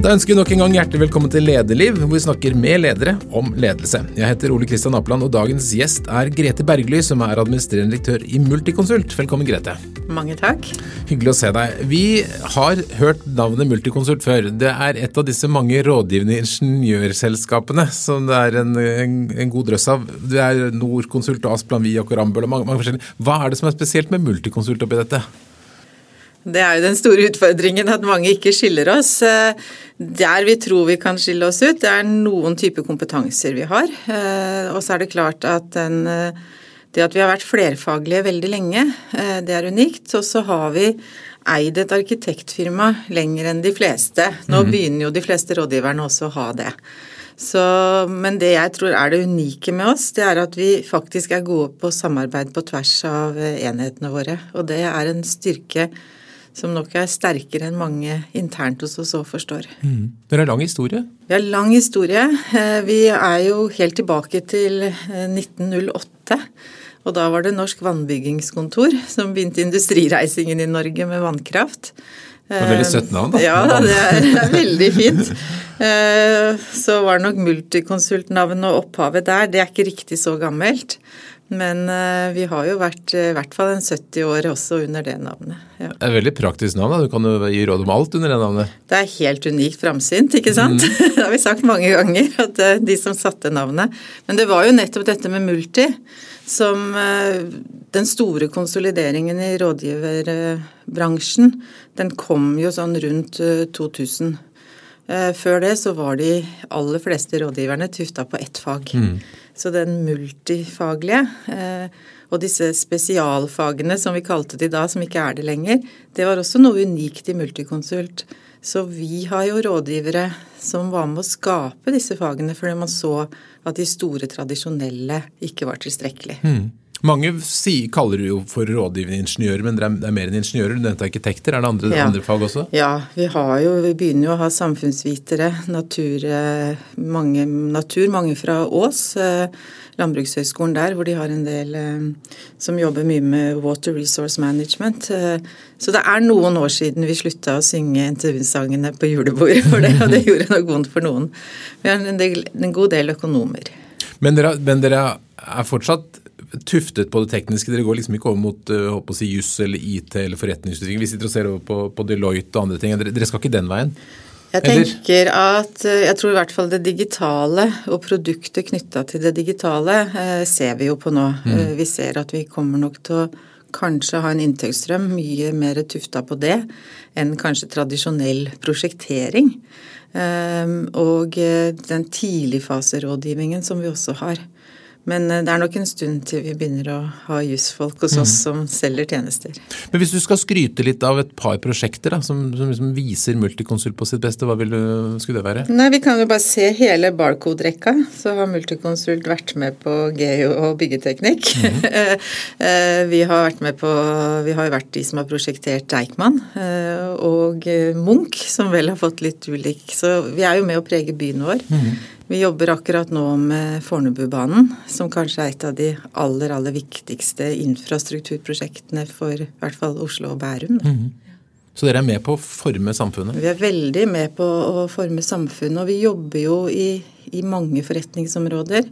Da ønsker vi nok en gang hjertelig velkommen til Lederliv, hvor vi snakker med ledere om ledelse. Jeg heter Ole Kristian Apland, og dagens gjest er Grete Bergly, som er administrerende direktør i Multiconsult. Velkommen, Grete. Mange takk. Hyggelig å se deg. Vi har hørt navnet Multiconsult før. Det er et av disse mange rådgivende ingeniørselskapene som det er en, en, en god drøss av. Det er Norconsult og Asplan Viak og Rambøll og mange, mange forskjellige. Hva er det som er spesielt med Multiconsult oppi dette? Det er jo den store utfordringen at mange ikke skiller oss. Eh, der vi tror vi kan skille oss ut, det er noen typer kompetanser vi har. Eh, og så er det klart at den, eh, det at vi har vært flerfaglige veldig lenge, det er unikt. Og så har vi eid et arkitektfirma lenger enn de fleste. Nå mm. begynner jo de fleste rådgiverne også å ha det. Så, men det jeg tror er det unike med oss, det er at vi faktisk er gode på samarbeid på tvers av enhetene våre. Og det er en styrke som nok er sterkere enn mange internt hos oss òg forstår. Mm. Dere har lang historie? Vi har lang historie. Eh, vi er jo helt tilbake til 1908. Eh, og da var det Norsk Vannbyggingskontor som begynte industrireisingen i Norge med vannkraft. Det var veldig søtt navn, da. Ja, det er, veldig fint. Eh, så var det nok Multiconsult-navnet og opphavet der. Det er ikke riktig så gammelt. Men uh, vi har jo vært uh, i hvert fall en 70 år også under det navnet. Ja. Det er et veldig praktisk navn. Da. Du kan jo gi råd om alt under det navnet. Det er helt unikt framsynt, ikke sant. Mm. det har vi sagt mange ganger, at uh, de som satte navnet. Men det var jo nettopp dette med multi som Den store konsolideringen i rådgiverbransjen, den kom jo sånn rundt 2000. Før det så var de aller fleste rådgiverne tufta på ett fag. Mm. Så den multifaglige eh, og disse spesialfagene som vi kalte de da, som ikke er det lenger, det var også noe unikt i Multiconsult. Så vi har jo rådgivere som var med å skape disse fagene fordi man så at de store tradisjonelle ikke var tilstrekkelig. Mm. Mange sier, kaller det jo for rådgivende ingeniører, men det er, det er mer enn ingeniører. Du nevnte arkitekter. Er det andre, ja. andre, fag også? Ja, vi, har jo, vi begynner jo å ha samfunnsvitere. Natur mange, natur, mange fra Ås. Eh, Landbrukshøgskolen der, hvor de har en del eh, som jobber mye med water resource management. Eh, så det er noen år siden vi slutta å synge NTU-sangene på julebordet for det, og det gjorde nok vondt for noen. Vi har en, del, en god del økonomer. Men dere, men dere er fortsatt tuftet på det tekniske. Dere går liksom ikke over mot uh, si, juss eller IT eller forretningsutvikling. Vi sitter og ser over på, på Deloitte og andre ting. Dere, dere, skal ikke den veien? Jeg tenker at eh, Jeg tror i hvert fall det digitale og produktet knytta til det digitale eh, ser vi jo på nå. Mm. Eh, vi ser at vi kommer nok til å kanskje ha en inntektsstrøm mye mer tufta på det enn kanskje tradisjonell prosjektering. Eh, og den tidligfaserådgivningen som vi også har. Men eh, det er nok en stund til vi begynner å ha jusfolk hos oss mm. som selger tjenester. Men hvis du skal skryte litt av et par prosjekter da, som, som liksom viser Multiconsult på sitt beste, hva vil du, skulle det være? Nei, Vi kan jo bare se hele Barcode-rekka. Så har Multiconsult vært med på geo og byggeteknikk. Mm. vi har vært med på Vi har jo vært de som har prosjektert Deichman eh, og Munch, som vel har fått litt ulik Så vi er jo med å prege byen vår. Mm. Vi jobber akkurat nå med Fornebubanen, som kanskje er et av de aller, aller viktigste infrastrukturprosjektene for i hvert fall Oslo og Bærum. Mm. Så dere er med på å forme samfunnet? Vi er veldig med på å forme samfunnet. Og vi jobber jo i, i mange forretningsområder.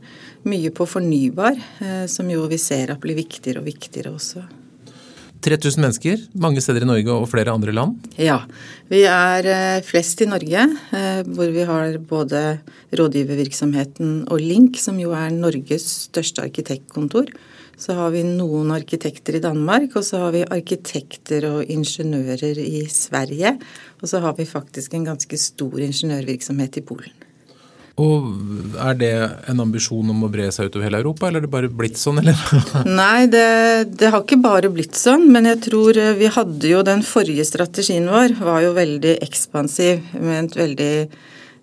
Mye på fornybar, eh, som jo vi ser at blir viktigere og viktigere også. 3000 mennesker, mange steder i Norge og flere andre land? Ja, vi er eh, flest i Norge, eh, hvor vi har både rådgivervirksomheten og Link, som jo er Norges største arkitektkontor. Så har vi noen arkitekter i Danmark, og så har vi arkitekter og ingeniører i Sverige. Og så har vi faktisk en ganske stor ingeniørvirksomhet i Polen. Og Er det en ambisjon om å bre seg utover hele Europa, eller er det bare blitt sånn, eller? Nei, det, det, har ikke bare blitt sånn, men jeg tror eh, vi hadde jo den forrige strategien vår var jo veldig ekspansiv, med en veldig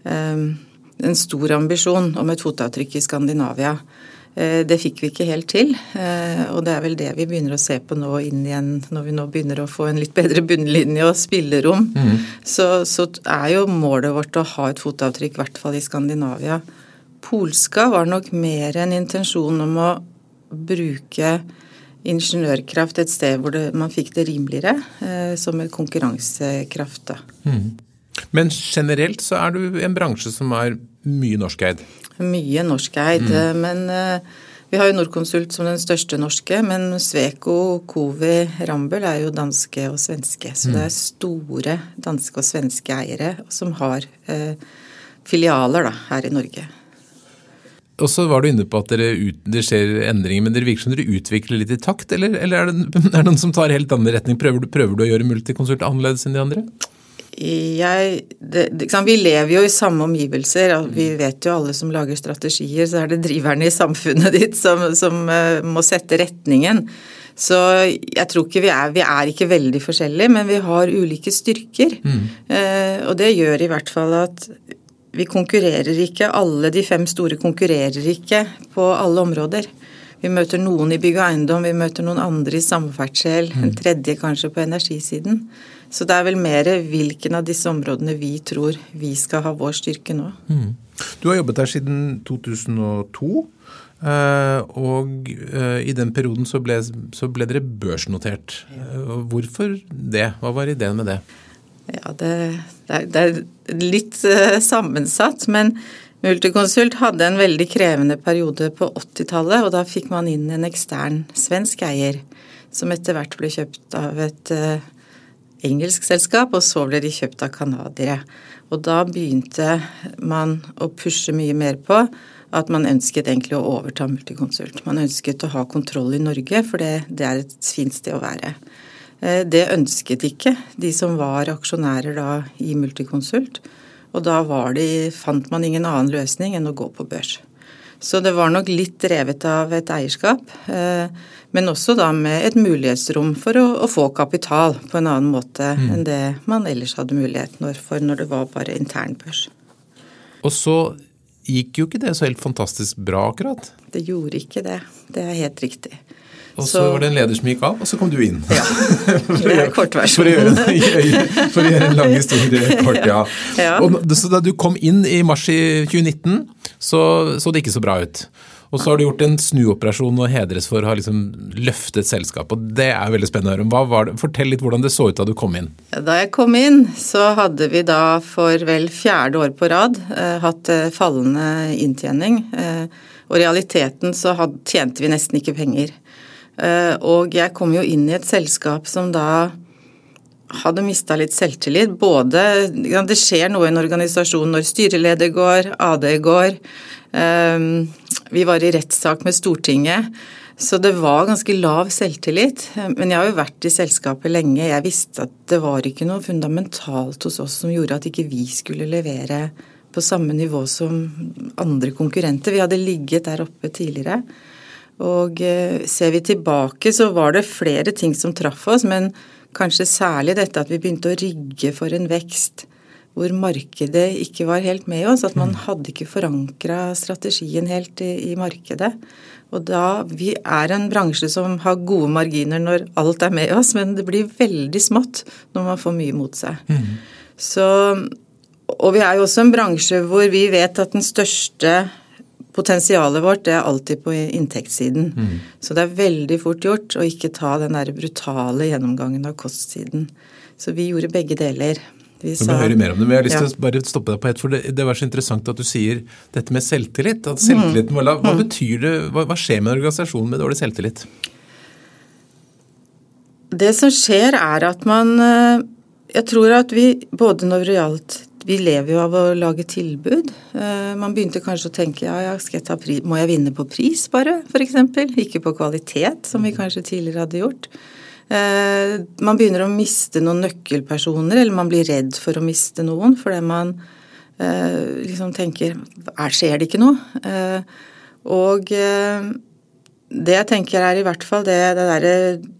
um, en stor ambisjon om et fotavtrykk i Skandinavia. Eh, det fikk vi ikke helt til, eh, og det er vel det vi begynner å se på nå inn igjen når vi nå begynner å få en litt bedre bunnlinje og spillerom. Mm. Så, så, er jo målet vårt å ha et fotavtrykk, i hvert fall i Skandinavia. Polska var nok mer en intensjon om å bruke ingeniørkraft et sted hvor det, man fikk det rimeligere, eh, som en konkurransekraft. da. Mm. Men generelt så er du en bransje som er mye norskeid? Mye norskeid. Mm. Men uh, vi har jo Norconsult som den største norske, men Sveko, Covi, Rambøll er jo danske og svenske. Så mm. det er store danske og svenske eiere som har uh, filialer da, her i Norge. Og så var du inne på at ut, det skjer endringer, men dere virker som dere utvikler litt i takt, eller, eller er, det, er, det, noen som tar helt annen retning? Prøver du, prøver du å gjøre Multiconsult annerledes enn de andre? Jeg, det, liksom, vi lever jo i samme omgivelser. og Vi vet jo alle som lager strategier, så er det driverne i samfunnet ditt som, som uh, må sette retningen. Så jeg tror ikke vi er Vi er ikke veldig forskjellige, men vi har ulike styrker. Mm. Uh, og det gjør i hvert fall at vi konkurrerer ikke. Alle de fem store konkurrerer ikke på alle områder. Vi møter noen i bygg og eiendom, vi møter noen andre i samferdsel, mm. en tredje kanskje på energisiden. Så det er vel mer hvilken av disse områdene vi tror vi skal ha vår styrke nå. Mm. Du har jobbet her siden 2002. Eh, og eh, i den perioden så ble, så ble dere børsnotert. Eh, hvorfor det? Hva var ideen med det? Ja, det, det, er, det er, litt sammensatt. Men Multiconsult hadde en veldig krevende periode på 80-tallet, og da fikk man inn en ekstern svensk eier, som etter hvert ble kjøpt av et engelsk selskap, og så ble de kjøpt av canadiere. Og da begynte man å pushe mye mer på at man ønsket egentlig å overta Multiconsult. Man ønsket å ha kontroll i Norge, for det, det er et fint sted å være. Eh, det ønsket ikke de som var aksjonærer da i Multiconsult. Og da det, fant man ingen annen løsning enn å gå på børs. Så det var nok litt drevet av et eierskap. Eh, men også da med et mulighetsrom for å, få kapital på en annen måte mm. enn det man ellers hadde mulighet for når det var bare internbørs. Og så gikk jo ikke det så helt fantastisk bra, akkurat? Det gjorde ikke det. Det er helt riktig. Og så, så var det en leder som gikk av, og så kom du inn. Ja, det er kortversjonen. For, for, å gjøre en lang historie kort, ja. ja. Og, så da du kom inn i mars i 2019, så så det ikke så bra ut. Og så har du gjort en snuoperasjon og hedres for å ha liksom løftet selskap. og Det er veldig spennende. Fortell litt hvordan det så ut da du kom inn. Da jeg kom inn, så hadde vi da for vel fjerde år på rad eh, hatt eh, fallende inntjening. Eh, og i realiteten så had, tjente vi nesten ikke penger. Eh, og jeg kom jo inn i et selskap som da hadde mista litt selvtillit. Både Det skjer noe i en organisasjon når styreleder går, AD går. Ehm, vi var i rettssak med Stortinget. Så det var ganske lav selvtillit. Men jeg har jo vært i selskapet lenge. Jeg visste at det var ikke noe fundamentalt hos oss som gjorde at ikke vi skulle levere på samme nivå som andre konkurrenter. Vi hadde ligget der oppe tidligere. Og eh, ser vi tilbake, så var det flere ting som traff oss, men kanskje særlig dette at vi begynte å rigge for en vekst hvor markedet ikke var helt med oss. At man mm. hadde ikke forankra strategien helt i, i, markedet. Og da Vi er en bransje som har gode marginer når alt er med oss, men det blir veldig smått når man får mye mot seg. Mm. Så, og vi er jo også en bransje hvor vi vet at den største potensialet vårt det er alltid på inntektssiden. Mm. Så det er veldig fort gjort å ikke ta den der brutale gjennomgangen av kostsiden. Så vi gjorde begge deler. Vi sa, høre mer om det, men jeg har lyst til ja. å bare stoppe deg på ett. For det, det, var så interessant at du sier dette med selvtillit. At selvtilliten var lav. Hva mm. betyr det, hva, hva skjer med en organisasjon med dårlig selvtillit? Det som skjer er at man eh, Jeg tror at vi både når det gjaldt vi lever jo av å lage tilbud. Eh, man begynte kanskje å tenke ja, ja, skal jeg ta pri må jeg vinne på pris bare, f.eks. Ikke på kvalitet, som vi kanskje tidligere hadde gjort. Eh, man begynner å miste noen nøkkelpersoner, eller man blir redd for å miste noen fordi man eh, liksom tenker er, Skjer det ikke noe? Og det jeg tenker er i hvert fall det, det derre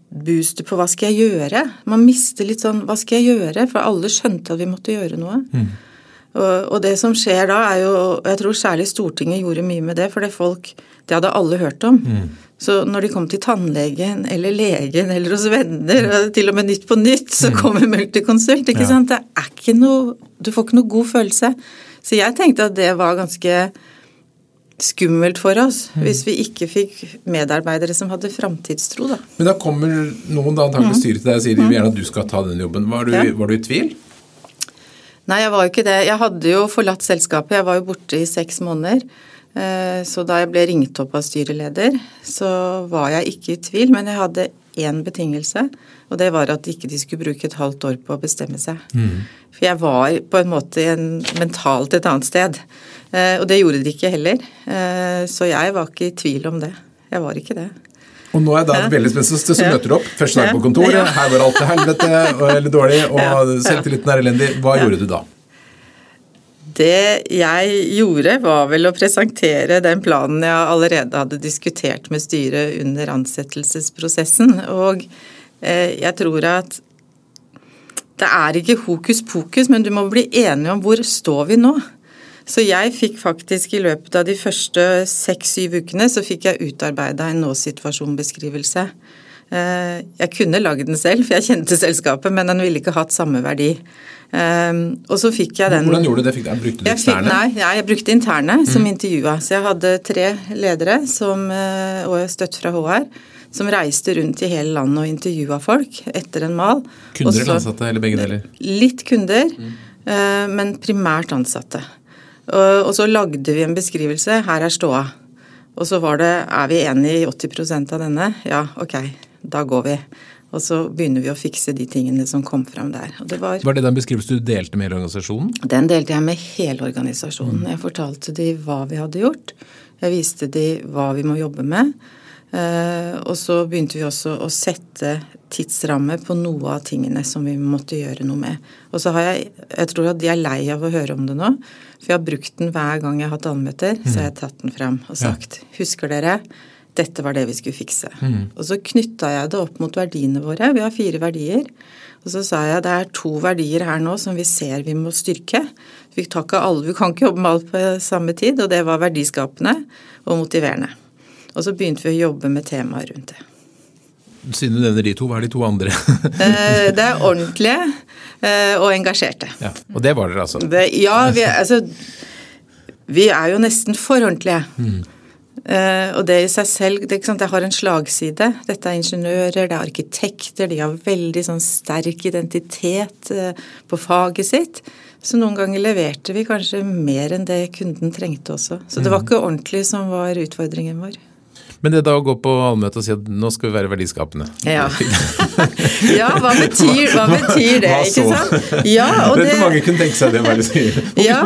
boostet på hva skal jeg gjøre? Man mister litt sånn hva skal jeg gjøre? For alle skjønte at vi måtte gjøre noe. Mm. Og, og, det som skjer da, er jo Jeg tror særlig Stortinget gjorde mye med det, for det folk Det hadde alle hørt om. Mm. Så når de kom til tannlegen eller legen eller hos venner, og til og med Nytt på Nytt, så mm. kommer Multiconsult. ikke ja. sant? Det er ikke noe Du får ikke noe god følelse. Så jeg tenkte at det var ganske skummelt for oss mm. hvis vi ikke fikk medarbeidere som hadde framtidstro. Da. Men da kommer noen da antakelig mm. styret til deg og sier de vil gjerne at du skal ta den jobben. Var du, ja. var du i tvil? Nei, jeg var jo ikke det. Jeg hadde jo forlatt selskapet. Jeg var jo borte i seks måneder. Eh, så da jeg ble ringt opp av styreleder, så var jeg ikke i tvil, men jeg hadde én betingelse, og det var at ikke de skulle bruke et halvt år på å bestemme seg. Mm. For jeg var på en måte en, mentalt et annet sted. Eh, og det gjorde de ikke heller. Eh, så jeg var ikke i tvil om det. Jeg var ikke det. Og nå er det ja. veldig spesielt, så møter du opp. Første dag på kontoret, her var alt til helvete eller dårlig, og selvtilliten er elendig. Hva gjorde du da? Det jeg gjorde, var vel å presentere den planen jeg allerede hadde diskutert med styret under ansettelsesprosessen. Og eh, jeg tror at det er ikke hokus pokus, men du må bli enige om hvor står vi nå. Så jeg fikk faktisk i løpet av de første seks-syv ukene så fikk jeg utarbeida en nå-situasjon-beskrivelse. Eh, jeg kunne lagd den selv, for jeg kjente selskapet, men den ville ikke hatt samme verdi. Um, og så fikk jeg den Hvordan gjorde du det? Fikk, brukte du eksterne? nei, ja, jeg brukte interne som mm. intervjua. Så jeg hadde tre ledere som, eh, og støtt fra HR som reiste rundt i hele landet og intervjua folk etter en mal. Kunder eller ansatte, eller begge deler? Litt kunder, mm. uh, men primært ansatte. Og, og, så lagde vi en beskrivelse. Her er ståa. Og så var det Er vi enige i 80% av denne? Ja, ok, da går vi. Og så begynner vi å fikse de tingene som kom fram der. Det var, var, det den beskrivelsen du delte med hele organisasjonen? Den delte jeg med hele organisasjonen. Mm. Jeg fortalte de hva vi hadde gjort. Jeg viste de hva vi må jobbe med. Eh, og så begynte vi også å sette tidsramme på noe av tingene som vi måtte gjøre noe med. Og så har jeg Jeg tror at de er lei av å høre om det nå. For jeg har brukt den hver gang jeg har hatt allmøter. Mm. Så har jeg tatt den fram og sagt ja. Husker dere? Dette var det vi skulle fikse. Mm. Og så knytta jeg det opp mot verdiene våre. Vi har fire verdier. Og så sa jeg det er to verdier her nå som vi ser vi må styrke. Vi, alle, vi kan ikke jobbe med alt på samme tid, og det var verdiskapende og motiverende. Og så begynte vi å jobbe med temaet rundt det. Siden du nevner de to, hva er de to andre? Eh, det er ordentlige eh, og engasjerte. Ja, og det var dere altså? Det, ja, vi, altså Vi er jo nesten for ordentlige. Mm. Uh, og det i seg selv det, det, har en slagside. Dette er ingeniører, det er arkitekter, de har veldig sånn sterk identitet uh, på faget sitt. Så noen ganger leverte vi kanskje mer enn det kunden trengte også. Så det var mm. ikke ordentlig som var utfordringen vår. Men det da å gå på allmøte og si at nå skal vi være verdiskapende Ja, ja hva, betyr, hva, betyr, det, hva ikke sant? Ja, og det, mange kunne tenke seg det, bare si. Ja.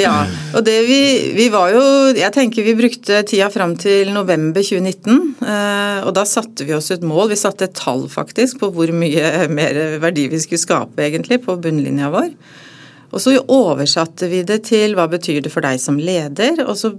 Ja, og det vi, vi var jo Jeg tenker vi brukte tida fram til november 2019, eh, og da satte vi oss et mål. Vi satte et tall faktisk på hvor mye mer verdi vi skulle skape egentlig på bunnlinja vår. Og så oversatte vi det til hva betyr det for deg som leder. og så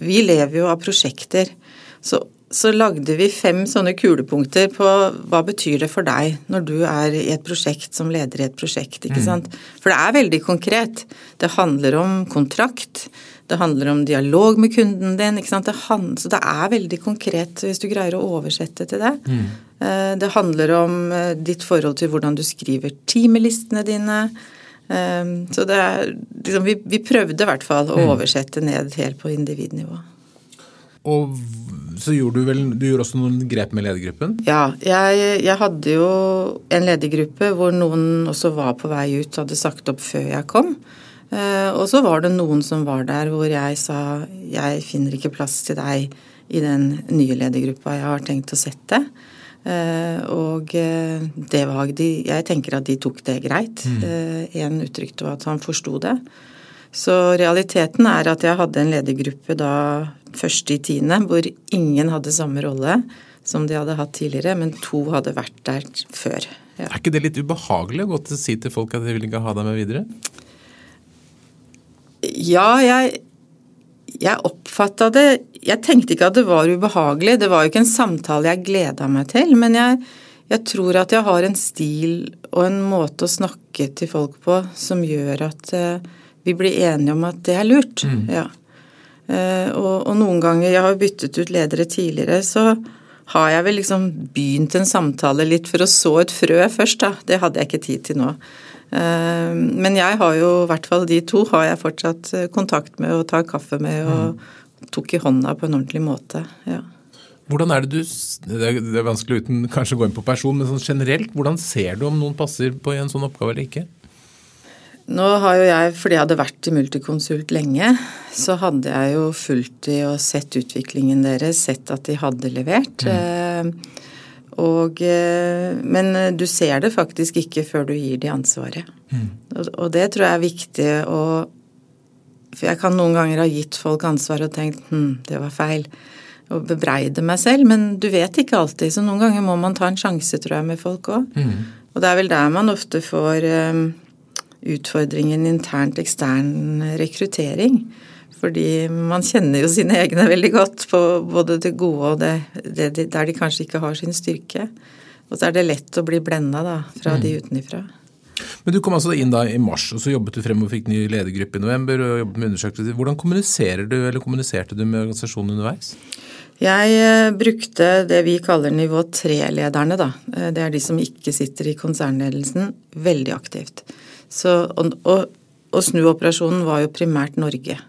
vi lever jo av prosjekter. Så, så, lagde vi fem sånne kulepunkter på hva betyr det for deg når du er i et prosjekt som leder i et prosjekt. ikke mm. sant? For det er veldig konkret. Det handler om kontrakt. Det handler om dialog med kunden din. ikke sant? Det handler, så det er veldig konkret hvis du greier å oversette til det. Mm. Eh, det handler om eh, ditt forhold til hvordan du skriver timelistene dine. Eh, så det er liksom, vi, vi prøvde i hvert fall å mm. oversette ned helt på individnivå. Og så gjorde du vel du gjorde også noen grep med ledergruppen? Ja, jeg, jeg, hadde jo en ledergruppe hvor noen også var på vei ut, hadde sagt opp før jeg kom. Eh, og så var det noen som var der hvor jeg sa jeg finner ikke plass til deg i den nye ledergruppa jeg har tenkt å sette. Eh, og eh, det var de Jeg tenker at de tok det greit. Mm. En uttrykte at han forsto det. Så realiteten er at jeg hadde en ledergruppe da første i tiende hvor ingen hadde samme rolle som de hadde hatt tidligere, men to hadde vært der før. Ja. Er ikke det litt ubehagelig å gå til å si til folk at de vil ikke ha deg med videre? Ja, jeg, jeg oppfatta det Jeg tenkte ikke at det var ubehagelig. Det var jo ikke en samtale jeg gleda meg til. Men jeg, jeg tror at jeg har en stil og en måte å snakke til folk på som gjør at uh, vi blir enige om at det er lurt. Mm. Ja. Uh, og, og, noen ganger, jeg har byttet ut ledere tidligere, så har jeg vel liksom begynt en samtale litt for å så et frø først, da. Det hadde jeg ikke tid til nå. Uh, men jeg har jo, i hvert fall de to, har jeg fortsatt eh, kontakt med og tar kaffe med og mm. tok i hånda på en ordentlig måte. ja. Hvordan er det du, det er vanskelig uten kanskje å gå inn på person, men sånn generelt, hvordan ser du om noen passer på en sånn oppgave eller ikke? Nå har jo jeg, fordi jeg hadde vært i Multiconsult lenge, så hadde jeg jo fulgt de og sett utviklingen deres, sett at de hadde levert. Mm. Og, eh, men du ser det faktisk ikke før du gir de ansvaret. Mm. Og, og det tror jeg er viktig å For jeg kan noen ganger ha gitt folk ansvar og tenkt hm, det var feil. Og bebreide meg selv, men du vet ikke alltid. Så noen ganger må man ta en sjanse, tror jeg, med folk òg. Mm. Og det er vel der man ofte får utfordringen internt ekstern rekruttering. Fordi man kjenner jo sine egne veldig godt på både det gode og det, det der de kanskje ikke har sin styrke. Og så er det lett å bli blenda da, fra mm. de utenifra. Men Du kom altså inn da i mars, og så jobbet du frem og fikk ny ledergruppe i november. og jobbet med undersøkelser. Hvordan kommuniserer du, eller kommuniserte du med organisasjonen underveis? Jeg eh, brukte det vi kaller nivå tre-lederne, da. Eh, det er de som ikke sitter i konsernledelsen, veldig aktivt. Så, og, og, og snuoperasjonen var jo primært Norge.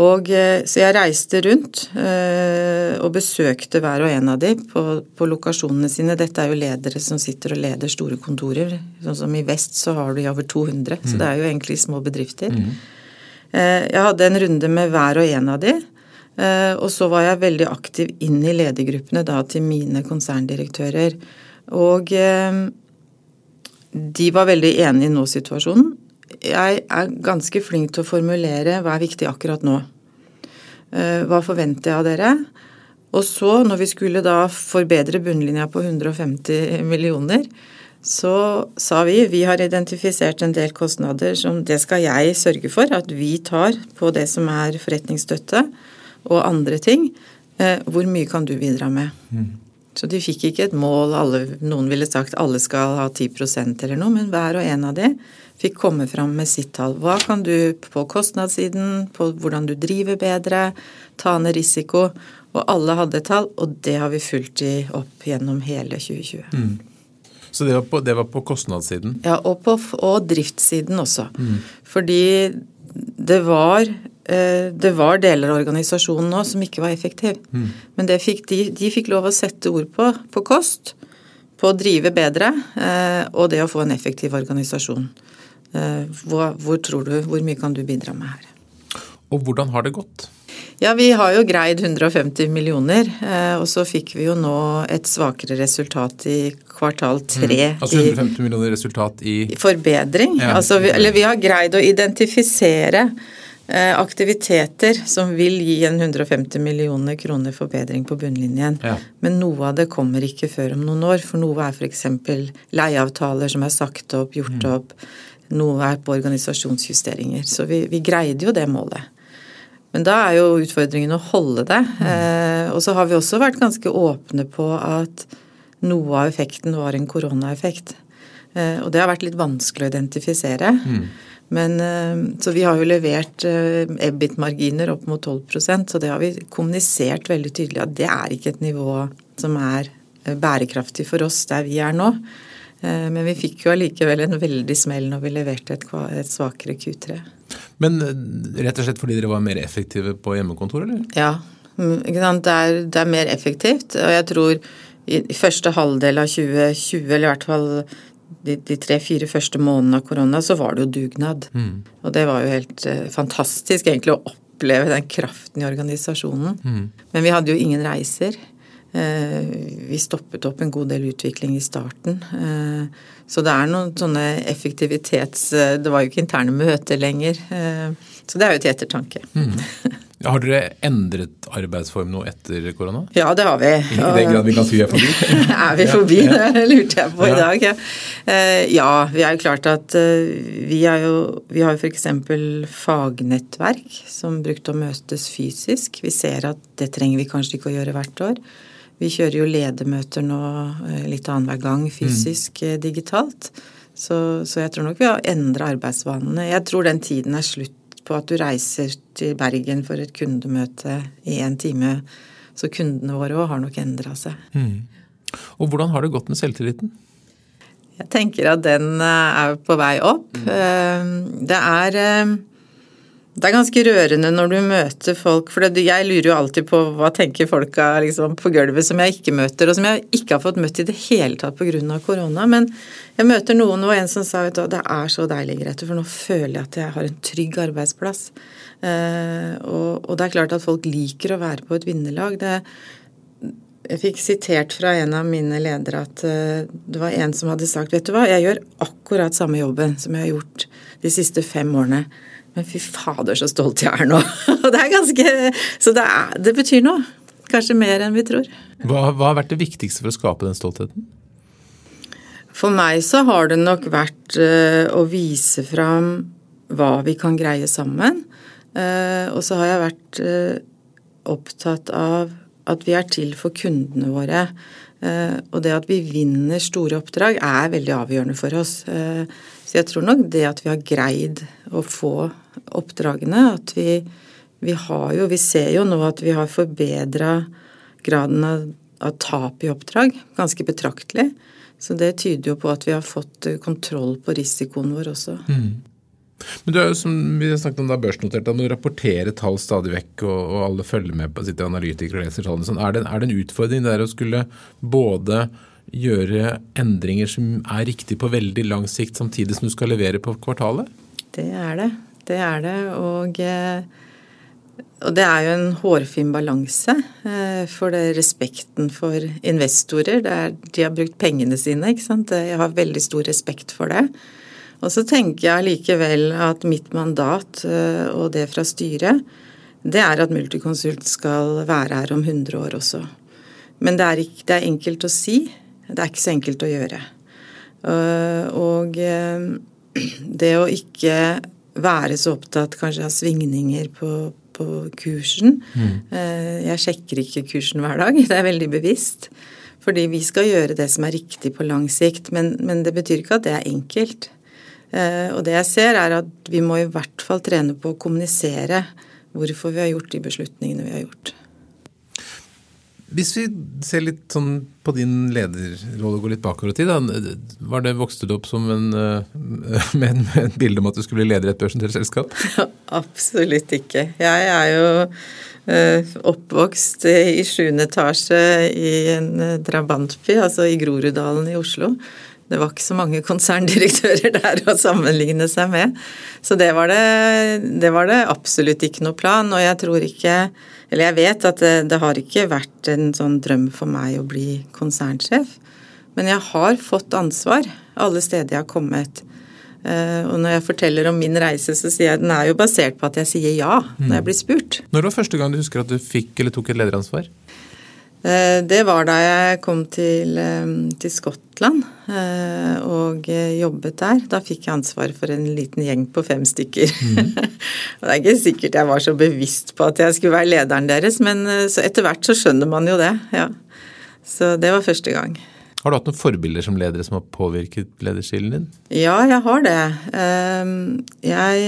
Og, eh, så jeg reiste rundt øh, og besøkte hver og en av de på, på, lokasjonene sine. Dette er jo ledere som sitter og leder store kontorer. Sånn som i vest så har de over 200, mm. så det er jo egentlig små bedrifter. Mm. Uh, jeg hadde en runde med hver og en av de. Og så var jeg veldig aktiv inn i ledergruppene da til mine konserndirektører. Og de var veldig enige i nå-situasjonen jeg er ganske flink til å formulere hva er viktig akkurat nå. Eh, hva forventer jeg av dere? Og så, når vi skulle da forbedre bunnlinja på 150 millioner, så sa vi vi har identifisert en del kostnader som det skal jeg sørge for at vi tar på det som er forretningsstøtte og andre ting. Eh, hvor mye kan du bidra med? Mm. Så de fikk ikke et mål, alle, noen ville sagt alle skal ha 10% eller noe, men hver og en av de fikk komme fram med sitt tall. Hva kan du på kostnadssiden, på hvordan du driver bedre, ta ned risiko? Og alle hadde tall, og det har vi fulgt de opp gjennom hele 2020. Mm. Så det var, på, det var, på, kostnadssiden? Ja, og på og driftssiden også. Mm. Fordi det var, det var deler av organisasjonen nå som ikke var effektiv. Mm. Men fikk de, de, fikk lov å sette ord på, på kost, på å drive bedre, eh, og det å få en effektiv organisasjon. Eh, hvor, hvor, tror du, hvor mye kan du bidra med her? Og hvordan har det gått? Ja, Vi har jo greid 150 millioner, eh, og så fikk vi jo nå et svakere resultat i kvartal tre. Mm. Altså 150 millioner resultat i Forbedring. Ja. Altså, vi, eller vi har greid å identifisere eh, aktiviteter som vil gi en 150 millioner kroner forbedring på bunnlinjen. Ja. Men noe av det kommer ikke før om noen år. For noe er f.eks. leieavtaler som er sagt opp, gjort mm. opp noe er på organisasjonsjusteringer. Så vi, vi greide jo det målet. Men da er jo utfordringen å holde det. Eh, og så har vi også vært ganske åpne på at noe av effekten var en koronaeffekt. Eh, og det har vært litt vanskelig å identifisere. Mm. Men, eh, så vi har jo levert eh, EBIT-marginer opp mot 12% så det har vi kommunisert veldig tydelig at det er ikke et nivå som er eh, bærekraftig for oss der vi er nå. Men vi fikk jo allikevel en veldig smell når vi leverte et, et svakere Q3. Men rett og slett fordi dere var mer effektive på hjemmekontor, eller? Ja, mm, det er, det er mer effektivt. Og jeg tror i første halvdel av 2020, eller i hvert fall de, de tre-fire første månedene av korona, så var det jo dugnad. Mm. Og det var jo helt eh, fantastisk egentlig å oppleve den kraften i organisasjonen. Mm. Men vi hadde jo ingen reiser. Eh, vi stoppet opp en god del utvikling i starten. Eh, så det er noen sånne effektivitets... Eh, det var jo ikke interne møter lenger. Så det er jo til ettertanke. Mm. Har dere endret arbeidsform nå etter korona? Ja, det har vi. I den grad vi kan si vi er forbi? er vi forbi? Det lurte jeg på i dag. Ja, ja vi er jo klart at vi, er jo, vi har jo f.eks. fagnettverk som brukte å møtes fysisk. Vi ser at det trenger vi kanskje ikke å gjøre hvert år. Vi kjører jo ledermøter nå eh, litt annenhver gang fysisk mm. digitalt. Så, så, jeg tror nok vi har endra arbeidsvanene. Jeg tror den tiden er slutt på at du reiser til Bergen for et kundemøte i en time. Så kundene våre òg har nok endra seg. Mm. Og hvordan har det gått med selvtilliten? Jeg tenker at den eh, er på vei opp. Mm. Det er Det er ganske rørende når du møter folk, for jeg lurer jo alltid på hva tenker folka liksom, på gulvet som jeg ikke møter, og som jeg ikke har fått møtt i det hele tatt pga. korona. Men jeg møter noen, og en som sa at det er så deilig, Grete, for nå føler jeg at jeg har en trygg arbeidsplass. Eh, og, og, det er klart at folk liker å være på et vinnerlag. Jeg fikk sitert fra en av mine ledere at uh, det var en som hadde sagt vet du hva, jeg gjør akkurat samme jobben som jeg har gjort de siste fem årene. Men fy fader, så stolt jeg er nå. Det er ganske Så det, er, det, betyr noe. Kanskje mer enn vi tror. Hva, hva har vært det viktigste for å skape den stoltheten? For meg så har det nok vært uh, å vise fram hva vi kan greie sammen. Uh, og så har jeg vært uh, opptatt av at vi er til for kundene våre. Og det at vi vinner store oppdrag er veldig avgjørende for oss. Så jeg tror nok det at vi har greid å få oppdragene, at vi, vi har jo Vi ser jo nå at vi har forbedra graden av, av tap i oppdrag ganske betraktelig. Så det tyder jo på at vi har fått kontroll på risikoen vår også. Mm. Men du er jo som vi har snakket om da børsnotert, da må du rapportere tall stadig vekk, og, og alle følger med på sitt analytikere og leser tallene. Sånn. Er, det, er det en utfordring der å skulle både gjøre endringer som er riktig på veldig lang sikt, samtidig som du skal levere på kvartalet? Det er det. Det er det. Og, eh, og det er jo en hårfin balanse. Eh, for det respekten for investorer. Er, de har brukt pengene sine, ikke sant. Jeg har veldig stor respekt for det. Og så tenker jeg likevel at mitt mandat eh, og det fra styret, det er at Multiconsult skal være her om 100 år også. Men det er, ikke, det er enkelt å si. Det er ikke så enkelt å gjøre. Eh, og eh, det å ikke være så opptatt kanskje av svingninger på, på kursen mm. Jeg sjekker ikke kursen hver dag, det er veldig bevisst. Fordi vi skal gjøre det som er riktig på lang sikt, men, men det betyr ikke at det er enkelt. Og det jeg ser, er at vi må i hvert fall trene på å kommunisere hvorfor vi har gjort de beslutningene vi har gjort. Hvis vi ser litt sånn på din lederrolle og går litt bakover i tid, var det vokste du opp som en, eh, med, et bilde om at du skulle bli leder i et børsnotert selskap? Absolutt ikke. Jeg er jo uh, oppvokst i sjuende etasje i en eh, drabantby, altså i Groruddalen i Oslo. Det var ikke så mange konserndirektører der å sammenligne seg med. Så det var det, det var det absolutt ikke noe plan, og jeg tror ikke eller jeg vet at det, det, har ikke vært en sånn drøm for meg å bli konsernsjef. Men jeg har fått ansvar alle steder jeg har kommet. Eh, og når jeg forteller om min reise, så sier jeg den er jo basert på at jeg sier ja når jeg blir spurt. Når var første gang du husker at du fikk eller tok et lederansvar? Eh, det var da jeg kom til, eh, til, Skottland eh, og jobbet der. Da fikk jeg ansvar for en liten gjeng på fem stykker. Mm. det er ikke sikkert jeg var så bevisst på at jeg skulle være lederen deres, men etter hvert så skjønner man jo det. ja. Så det var første gang. Har du hatt noen forbilder som ledere som har påvirket lederstilen din? Ja, jeg har det. Jeg,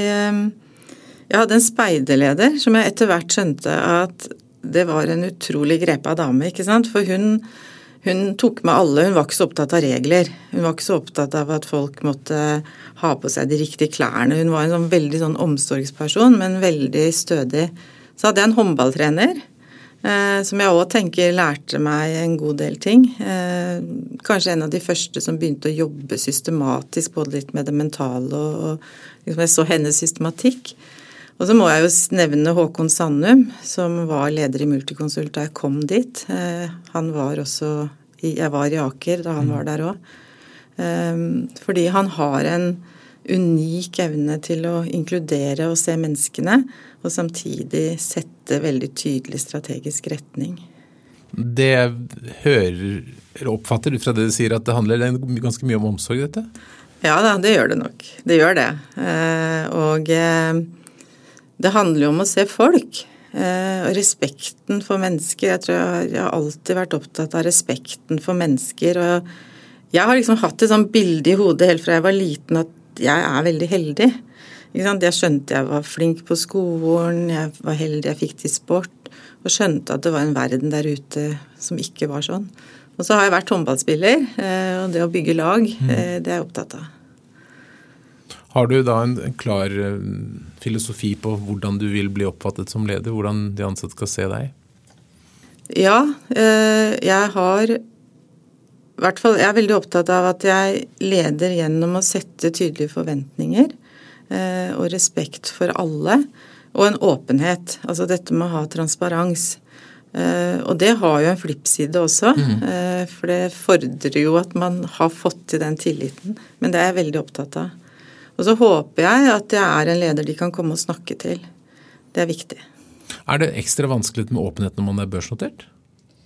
jeg hadde en speiderleder som jeg etter hvert skjønte at det var en utrolig grepa dame, ikke sant. For hun, hun tok med alle. Hun var ikke så opptatt av regler. Hun var ikke så opptatt av at folk måtte ha på seg de riktige klærne. Hun var en sånn veldig sånn omsorgsperson, men veldig stødig. Så hadde jeg en håndballtrener. Eh, som jeg òg tenker lærte meg en god del ting. Eh, kanskje en av de første som begynte å jobbe systematisk både litt med det mentale og, og liksom jeg så hennes systematikk. Og så må jeg jo nevne Håkon Sandum, som var leder i Multiconsult da jeg kom dit. Eh, han var også Jeg var i Aker da han mm. var der òg. Eh, fordi han har en unik evne til å inkludere og se menneskene, og samtidig sette veldig tydelig strategisk retning. Det jeg hører, oppfatter ut fra det du sier, at det handler ganske mye om omsorg, dette? Ja da, det gjør det nok. Det gjør det. Eh, og det handler jo om å se folk. Eh, og respekten for mennesker. Jeg tror jeg, har alltid vært opptatt av respekten for mennesker. Og jeg har liksom hatt et sånt bilde i hodet helt fra jeg var liten at jeg er veldig heldig. Jeg skjønte jeg var flink på skolen, jeg var heldig jeg fikk til sport. Og skjønte at det var en verden der ute som ikke var sånn. Og så har jeg vært håndballspiller, eh, og det å bygge lag, mm. eh, det er jeg opptatt av. Har du da en, en klar uh, filosofi på hvordan du vil bli oppfattet som leder? Hvordan de ansatte skal se deg? Ja, uh, jeg har i hvert fall, Jeg er veldig opptatt av at jeg leder gjennom å sette tydelige forventninger uh, og respekt for alle. Og en åpenhet. Altså dette med å ha transparens. Og det har jo en flippside også. Mm. For det fordrer jo at man har fått til den tilliten. Men det er jeg veldig opptatt av. Og så håper jeg at jeg er en leder de kan komme og snakke til. Det er viktig. Er det ekstra vanskelig med åpenhet når man er børsnotert?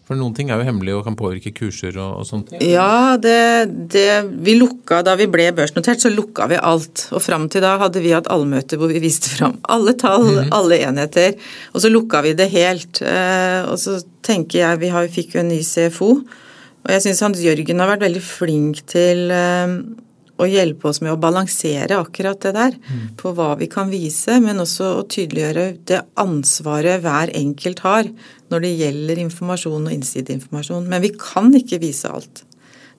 For noen ting er jo hemmelig og kan påvirke kurser og, og sånt. Ja, det, det, vi lukka da vi ble børsnotert, så lukka vi alt. Og fram til da hadde vi hatt allmøter hvor vi viste fram alle tall, mm -hmm. alle enheter. Og så lukka vi det helt. Eh, og så tenker jeg, vi har, fikk jo en ny CFO. Og jeg syns Hans Jørgen har vært veldig flink til eh, å hjelpe oss med å balansere akkurat det der. Mm. På hva vi kan vise, men også å tydeliggjøre det ansvaret hver enkelt har når det gjelder informasjon og innsideinformasjon. Men vi kan ikke vise alt.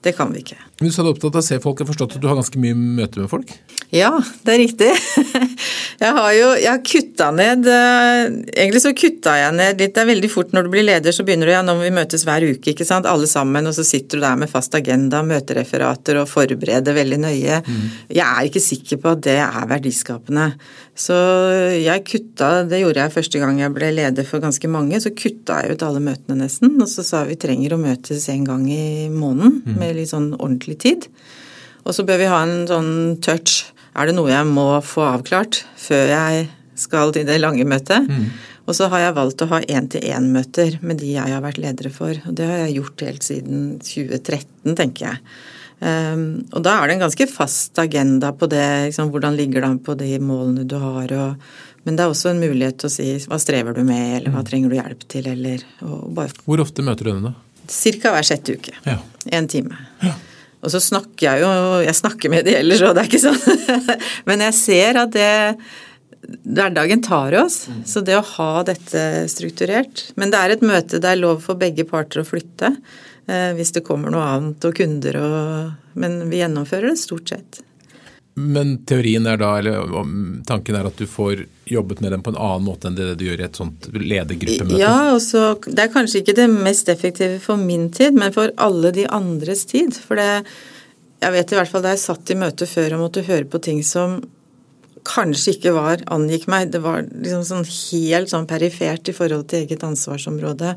Det kan vi ikke. Du sa du er opptatt av å se folk. Jeg har forstått at du har ganske mye møte med folk? Ja, det er riktig. Jeg har jo jeg har kutta ned eh, Egentlig så kutta jeg ned litt. Det er veldig fort når du blir leder, så begynner du ja, nå må vi møtes hver uke, ikke sant. Alle sammen. Og så sitter du der med fast agenda, møtereferater og forbereder veldig nøye. Mm. Jeg er ikke sikker på at det er verdiskapende. Så jeg kutta, det gjorde jeg første gang jeg ble leder for ganske mange, så kutta jeg ut alle møtene nesten. Og så sa vi trenger å møtes en gang i måneden mm. Litt sånn ordentlig tid. Og så bør vi ha en sånn touch er det noe jeg må få avklart før jeg skal til det lange møtet. Mm. Og så har jeg valgt å ha én-til-én-møter med de jeg har vært ledere for. Og det har jeg gjort helt siden 2013, tenker jeg. Um, og da er det en ganske fast agenda på det. Liksom, hvordan ligger det an på de målene du har? Og, men det er også en mulighet til å si hva strever du med, eller hva mm. trenger du hjelp til, eller bare... Hvor ofte møter du henne, da? Cirka hver sjette uke. Ja. En time. Ja. Og så snakker jeg jo Jeg snakker med de ellers, og det er ikke sånn. Men jeg ser at det Hverdagen tar oss. Så det å ha dette strukturert Men det er et møte det er lov for begge parter å flytte eh, hvis det kommer noe annet og kunder og Men vi gjennomfører det stort sett. Men teorien er da, eller tanken er at du får jobbet med dem på en annen måte enn det du gjør i et sånt ledergruppemøte? Ja, også, det er kanskje ikke det mest effektive for min tid, men for alle de andres tid. For det, jeg vet i hvert fall da jeg satt i møte før og måtte høre på ting som kanskje ikke var angikk meg, det var liksom sånn helt sånn perifert i forhold til eget ansvarsområde,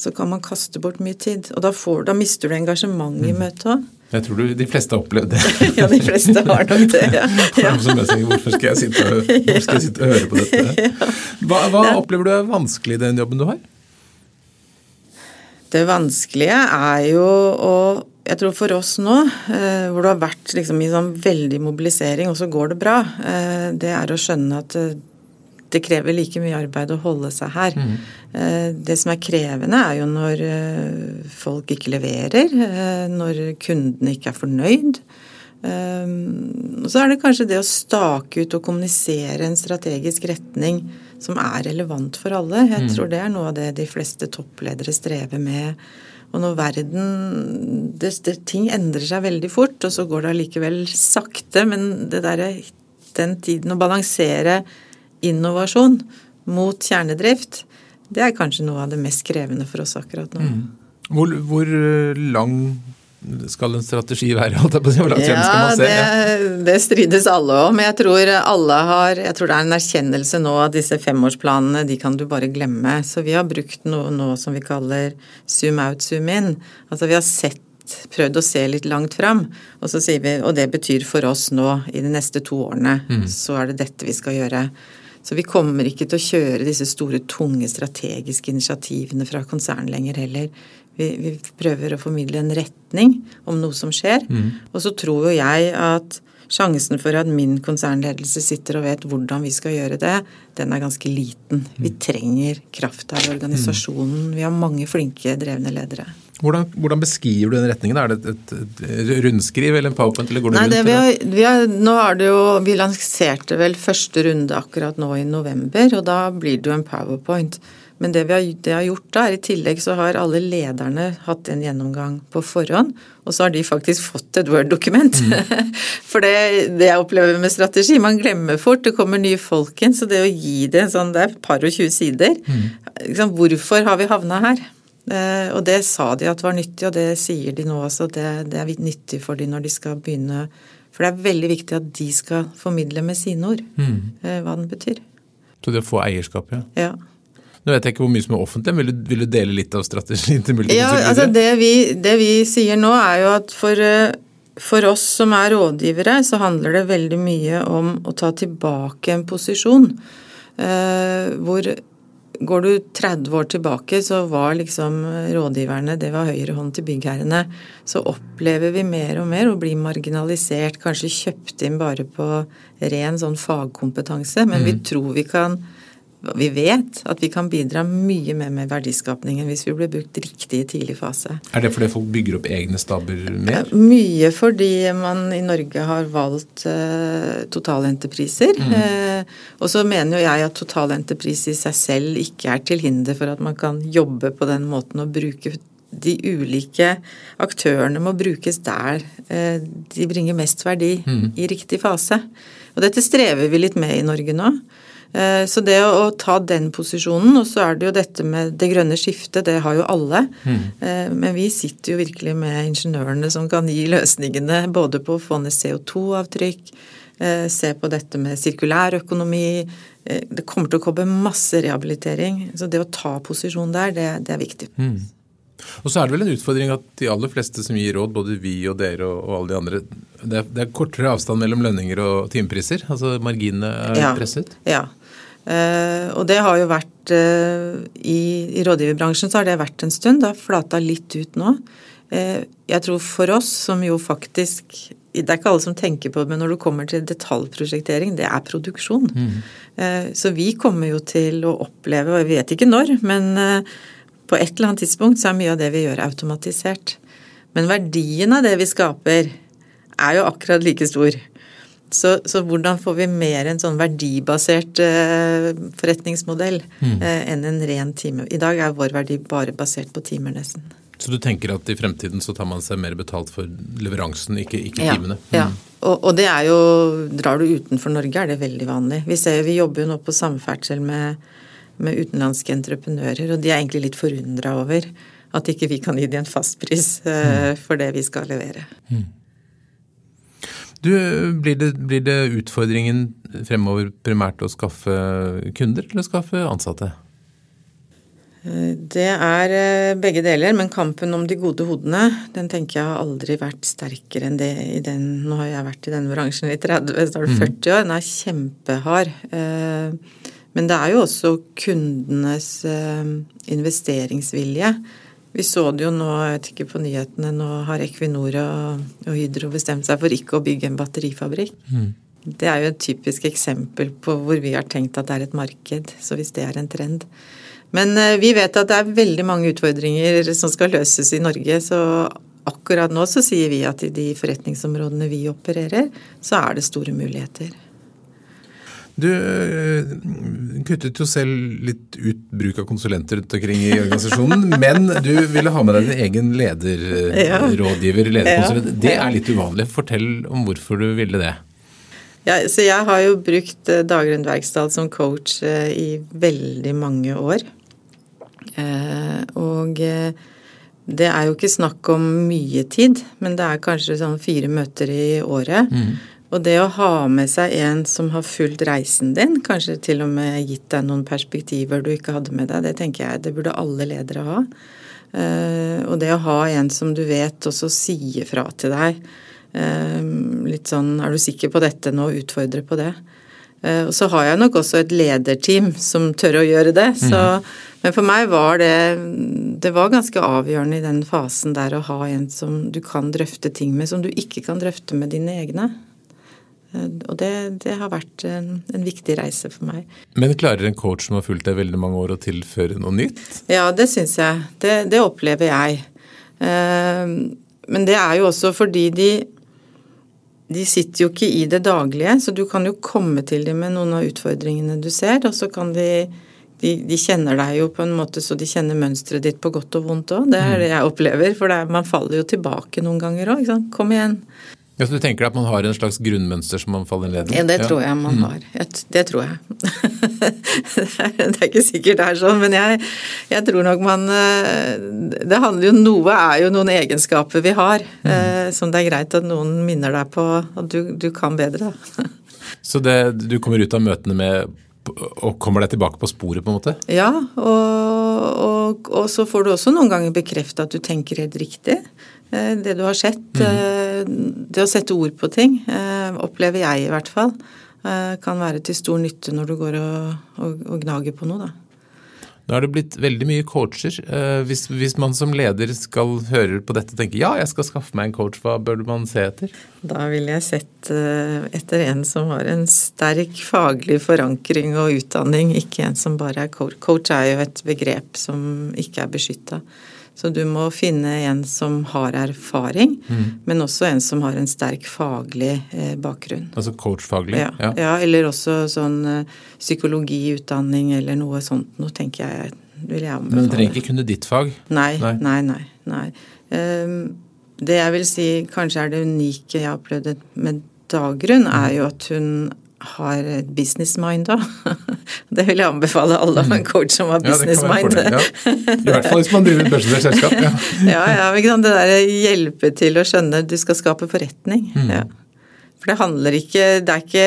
så kan man kaste bort mye tid. Og da, får, da mister du engasjement i mm. møtet òg. Jeg tror du, de fleste har opplevd det. ja, de fleste har nok det. ja. ja. Hvorfor skal jeg sitte og, skal jeg sitte og høre på dette? Hva, hva opplever du er vanskelig i den jobben du har? Det vanskelige er jo å Jeg tror for oss nå, eh, hvor det har vært liksom i sånn veldig mobilisering, og så går det bra, eh, det er å skjønne at eh, det krever like mye arbeid å holde seg her. Mm. Det som er krevende, er jo når eh, folk ikke leverer, eh, når kundene ikke er fornøyd. Og så er det kanskje det å stake ut og kommunisere en strategisk retning som er relevant for alle. Jeg mm. tror det er noe av det de fleste toppledere strever med. Og når verden det, det, Ting endrer seg veldig fort, og så går det allikevel sakte. Men det der, den tiden å balansere innovasjon mot kjernedrift, det er kanskje noe av det mest krevende for oss akkurat nå. Mm. Hvor, hvor, eh, lang skal en strategi være? Hvor langt ja, skal man se? Det, det strides alle om. Jeg tror alle har, jeg tror det er en erkjennelse nå at disse femårsplanene de kan du bare glemme. Så vi har brukt noe nå som vi kaller zoom out, zoom in. Altså vi har sett prøvd å se litt langt fram, og så sier vi og det betyr for oss nå i de neste to årene, mm. så er det dette vi skal gjøre. Så vi kommer ikke til å kjøre disse store, tunge strategiske initiativene fra konsern lenger heller. Vi, vi, prøver å formidle en retning om noe som skjer. Mm. Og så tror jo jeg at sjansen for at min konsernledelse sitter og vet hvordan vi skal gjøre det, den er ganske liten. Vi mm. trenger kraft av organisasjonen. Vi har mange flinke, drevne ledere. Hvordan, hvordan, beskriver du den retningen? Er det et, et, rundskriv eller en powerpoint? eller går det Nei, rundt? Vi har, vi har, nå er det jo, vi lanserte vel første runde akkurat nå i november, og da blir det jo en powerpoint. Men det vi har, det har, gjort da, er i tillegg så har alle lederne hatt en gjennomgang på forhånd, og så har de faktisk fått et Word-dokument. Mm. For det, det, jeg opplever med strategi, man glemmer fort, det kommer nye folk inn, så det å gi det en sånn, det er et par og tjue sider. Mm. Liksom, hvorfor har vi havna her? Eh, og det sa de at var nyttig, og det sier de nå også. Det, det er nyttig for de når de skal begynne For det er veldig viktig at de skal formidle med sine ord mm. Eh, hva den betyr. Så det å få eierskap, ja. ja. Nå vet jeg ikke hvor mye som er offentlig, vil du, vil du dele litt av strategien til multikultur? Ja, altså det vi, det vi, sier nå er jo at for, eh, for, oss som er rådgivere, så handler det veldig mye om å ta tilbake en posisjon. Eh, hvor går du 30 år tilbake, så var liksom rådgiverne det var høyre hånd til byggherrene. Så opplever vi mer og mer å bli marginalisert, kanskje kjøpt inn bare på ren sånn fagkompetanse. Men mm. vi tror vi kan vi vet at vi kan bidra mye mer med verdiskapningen hvis vi blir brukt riktig i tidlig fase. Er det fordi folk bygger opp egne staber mer? Mye fordi man i Norge har valgt uh, totalentrepriser. Mm. Uh, og så mener jo jeg at totalentrepris i seg selv ikke er til hinder for at man kan jobbe på den måten og bruke de ulike aktørene må brukes der uh, de bringer mest verdi mm. i riktig fase. Og dette strever vi litt med i Norge nå. Eh, så det å ta den posisjonen, og så er det jo dette med det grønne skiftet, det har jo alle. Mm. Eh, men vi sitter jo virkelig med ingeniørene som kan gi løsningene både på å få ned CO2-avtrykk, eh, se på dette med sirkulær økonomi. Det kommer til å komme masse rehabilitering. Så det å ta posisjon der, det, det er viktig. Mm. Og så er det vel en utfordring at de aller fleste som gir råd, både vi og dere og, og alle de andre, det er, det er, kortere avstand mellom lønninger og timepriser? Altså marginene er ja, presset? Ja, og det har jo vært uh, i, i, rådgiverbransjen så har det vært en stund. Det har flata litt ut nå. Uh, jeg tror for oss som jo faktisk Det er ikke alle som tenker på det, men når du kommer til detaljprosjektering, det er produksjon. Mm. så vi kommer jo til å oppleve, og jeg vet ikke når, men på et eller annet tidspunkt så er mye av det vi gjør, automatisert. Men verdien av det vi skaper, er jo akkurat like stor. Så, så, hvordan får vi mer en sånn verdibasert eh, forretningsmodell mm. eh, enn en ren time? I dag er vår verdi bare basert på timer, nesten. Så du tenker at i fremtiden så tar man seg mer betalt for leveransen, ikke, ikke ja, timene? Mm. Ja, og, og, det er jo Drar du utenfor Norge, er det veldig vanlig. Vi, ser, vi jobber jo nå på samferdsel med, med utenlandske entreprenører, og de er egentlig litt forundra over at ikke vi kan gi dem en fastpris eh, mm. for det vi skal levere. Mm. Du, blir det, blir det, utfordringen fremover primært å skaffe kunder eller skaffe ansatte? Det er eh, begge deler, men kampen om de gode hodene, den tenker jeg har aldri vært sterkere enn det i den Nå har jeg vært i denne bransjen i 30, snart 40 mhm. år. Den er kjempehard. Eh, men det er jo også kundenes eh, investeringsvilje vi så det jo nå, jeg vet ikke på nyhetene, nå har Equinor og, Hydro bestemt seg for ikke å bygge en batterifabrikk. Mm. Det er jo et typisk eksempel på hvor vi har tenkt at det er et marked, så hvis det er en trend. Men eh, vi vet at det er veldig mange utfordringer som skal løses i Norge, så akkurat nå så sier vi at i de forretningsområdene vi opererer, så er det store muligheter. Du eh, kuttet jo selv litt ut bruk av konsulenter rundt omkring i organisasjonen, men du ville ha med deg din egen lederrådgiver, lederkonsulent. Det er litt uvanlig. Fortell om hvorfor du ville det. Ja, så jeg har jo brukt eh, Dagrun Werkstad som coach eh, i veldig mange år. Og det er jo ikke snakk om mye tid, men det er kanskje sånn fire møter i året. Mm. Og det å ha med seg en som har fulgt reisen din, kanskje til og med gitt deg noen perspektiver du ikke hadde med deg, det tenker jeg det burde alle ledere ha. Eh, og det å ha en som du vet også sier fra til deg. Eh, litt sånn 'er du sikker på dette nå', utfordre på det. Eh, og så har jeg nok også et lederteam som tør å gjøre det. Så, mm. Men for meg var det Det var ganske avgjørende i den fasen der å ha en som du kan drøfte ting med, som du ikke kan drøfte med dine egne. Eh, og det, det har vært en, en, viktig reise for meg. Men klarer en coach som har fulgt deg veldig mange år å tilføre noe nytt? Ja, det syns jeg. Det, det, opplever jeg. Eh, men det er jo også fordi de de sitter jo ikke i det daglige, så du kan jo komme til dem med noen av utfordringene du ser, og så kan de de, de, kjenner deg jo på en måte så de kjenner mønsteret ditt på godt og vondt òg. Det er det jeg opplever. For er, man faller jo tilbake noen ganger òg. Kom igjen. Ja, så Du tenker at man har en slags grunnmønster som man faller ned i? Ja, det tror jeg man mm. har. Det tror jeg. det er ikke sikkert det er sånn, men jeg, jeg, tror nok man eh, Det handler jo Noe er jo noen egenskaper vi har mm. som det er greit at noen minner deg på at du, du kan bedre. så det, du kommer ut av møtene med og kommer deg tilbake på sporet, på en måte? Ja, og, og, og så får du også noen ganger bekrefte at du tenker helt riktig. Eh, det du har sett. Mm. Eh, det å sette ord på ting, eh, opplever jeg i hvert fall, kan være til stor nytte når du går og, og, og gnager på noe, da. Nå er det blitt veldig mye coacher. Hvis, hvis, man som leder skal høre på dette og tenke ja, jeg skal skaffe meg en coach, hva bør man se etter? Da ville jeg sett etter en som har en sterk faglig forankring og utdanning, ikke en som bare er coach. Coach er jo et begrep som ikke er beskytta. Så du må finne en som har erfaring, mm. men også en som har en sterk faglig eh, bakgrunn. Altså coachfaglig? Ja, ja. ja eller også sånn eh, psykologiutdanning eller noe sånt noe, tenker jeg vil jeg anbefale. Men du trenger ikke kunne ditt fag? Nei, nei, nei. nei. Um, det jeg vil si kanskje er det unike jeg har opplevd med Dagrun, er jo at hun har business mind da. Det vil jeg anbefale alle av en coach som har business ja. Ja. I hvert fall hvis man driver børsnotert selskap. Ja, ja, ja men det der hjelpe til å skjønne du skal skape forretning. Mm. Ja. For det handler ikke Det er ikke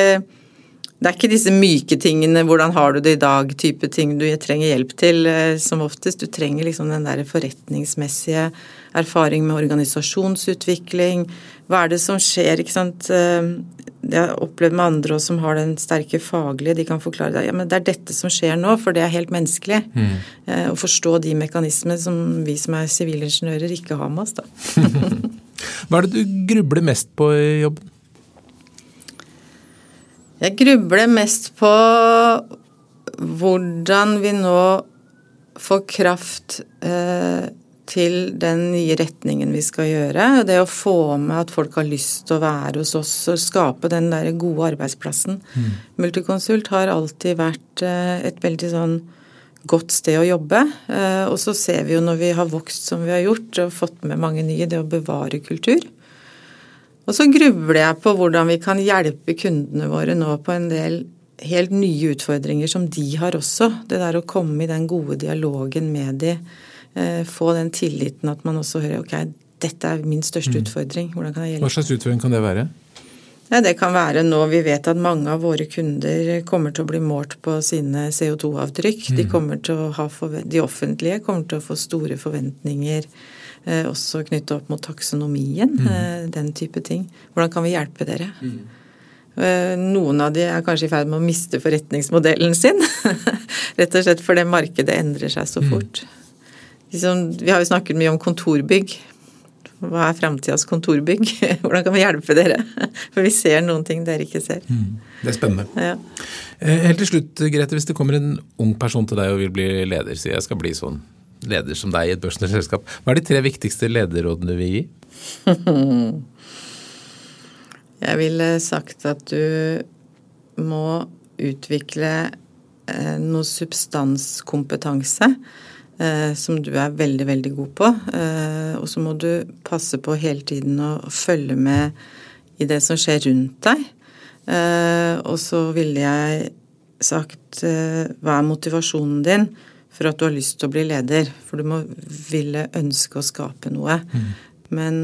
det er ikke disse myke tingene 'hvordan har du det i dag'-type ting du trenger hjelp til eh, som oftest. Du trenger liksom den der forretningsmessige erfaring med organisasjonsutvikling. Hva er det som skjer, ikke sant. Jeg har opplevd med andre også, som har den sterke faglige, de kan forklare deg ja, men det er dette som skjer nå, for det er helt menneskelig. Mm. Eh, å forstå de mekanismene som vi som er sivilingeniører ikke har med oss, da. Hva er det du grubler mest på i jobben? Jeg grubler mest på hvordan vi nå får kraft eh, til den nye retningen vi skal gjøre. Det å få med at folk har lyst til å være hos oss og skape den der gode arbeidsplassen. Mm. Multiconsult har alltid vært eh, et veldig sånn godt sted å jobbe. Eh, og så ser vi jo når vi har vokst som vi har gjort og fått med mange nye, det å bevare kultur. Og så grubler jeg på hvordan vi kan hjelpe kundene våre nå på en del helt nye utfordringer som de har også. Det der å komme i den gode dialogen med de få den tilliten at man også hører ok, dette er min største mm. utfordring. Hvordan kan jeg hjelpe? Hva slags utfordring kan det være? Ja, det kan være nå vi vet at mange av våre kunder kommer til å bli målt på sine CO2-avtrykk. Mm. De, kommer til å ha de offentlige kommer til å få store forventninger eh, også knyttet opp mot taksonomien. Mm. Eh, den type ting. Hvordan kan vi hjelpe dere? Mm. Eh, noen av de er kanskje i ferd med å miste forretningsmodellen sin. Rett og slett fordi markedet endrer seg så mm. fort. Mm. Liksom, vi har jo snakket mye om kontorbygg. Hva er framtidas kontorbygg? Hvordan kan vi hjelpe dere? For vi ser noen ting dere ikke ser. Mm, det er spennende. Ja. Eh, helt til slutt, Grete, hvis det kommer en ung person til deg og vil bli leder, sier jeg skal bli sånn leder som deg i et børsnært selskap, hva er de tre viktigste lederrådene du vil gi? jeg ville sagt at du må utvikle eh, noe substanskompetanse som du er veldig, veldig god på. Eh, og så må du passe på hele tiden å følge med i det som skjer rundt deg. Eh, og så ville jeg sagt hva er motivasjonen din for at du har lyst til å bli leder? For du må ville ønske å skape noe. Mm. Men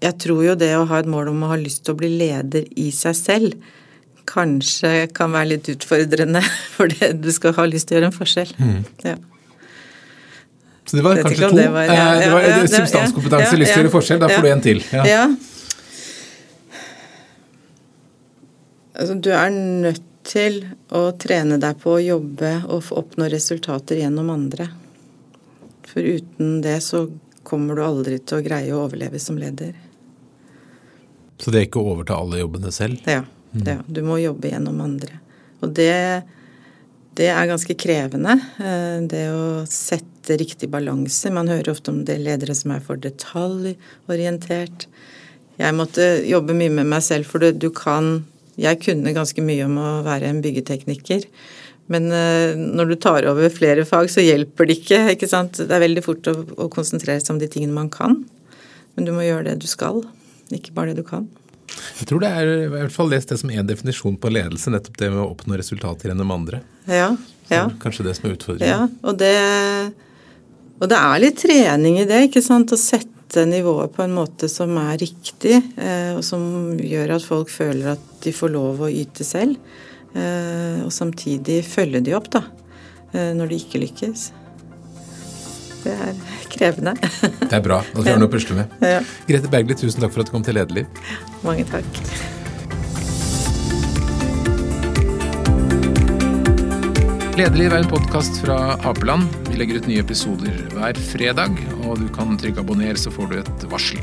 jeg tror jo det å ha et mål om å ha lyst til å bli leder i seg selv, kanskje kan være litt utfordrende, fordi du skal ha lyst til å gjøre en forskjell. Mm. Ja. Så det var kanskje to. Det var, ja, ja, det var ja, substanskompetanse, lyst til å gjøre forskjell. Da får du en til. Ja. Altså, du er nødt til å trene deg på å jobbe og oppnå resultater gjennom andre. For uten det så kommer du aldri til å greie å overleve som leder. Så det er ikke å overta alle jobbene selv? Ja. Mm. Ja, du må jobbe gjennom andre. Og det, det er ganske krevende, eh, det å sette riktig balanse. Man hører ofte om det ledere som er for detaljorientert. Jeg måtte jobbe mye med meg selv, for du kan Jeg kunne ganske mye om å være en byggetekniker. Men eh, når du tar over flere fag, så hjelper det ikke. ikke sant? Det er veldig fort å, å konsentrere seg om de tingene man kan. Men du må gjøre det du skal, ikke bare det du kan. Jeg tror det er i hvert fall lest det som er definisjon på ledelse, nettopp det med å oppnå resultater gjennom andre. Ja, ja. Kanskje det som er utfordringen. Ja, og det, og det er litt trening i det, ikke sant. Å sette nivået på en måte som er riktig, eh, og som gjør at folk føler at de får lov å yte selv. Eh, og samtidig følge de opp, da, eh, når de ikke lykkes. Det er krevende. Det er bra. Da får vi noe å pusle med. Ja. Grete Bergli, tusen takk for at du kom til Lederliv. Mange takk. Lederliv er en podkast fra Apeland. Vi legger ut nye episoder hver fredag, og du kan trykke abonner, så får du et varsel.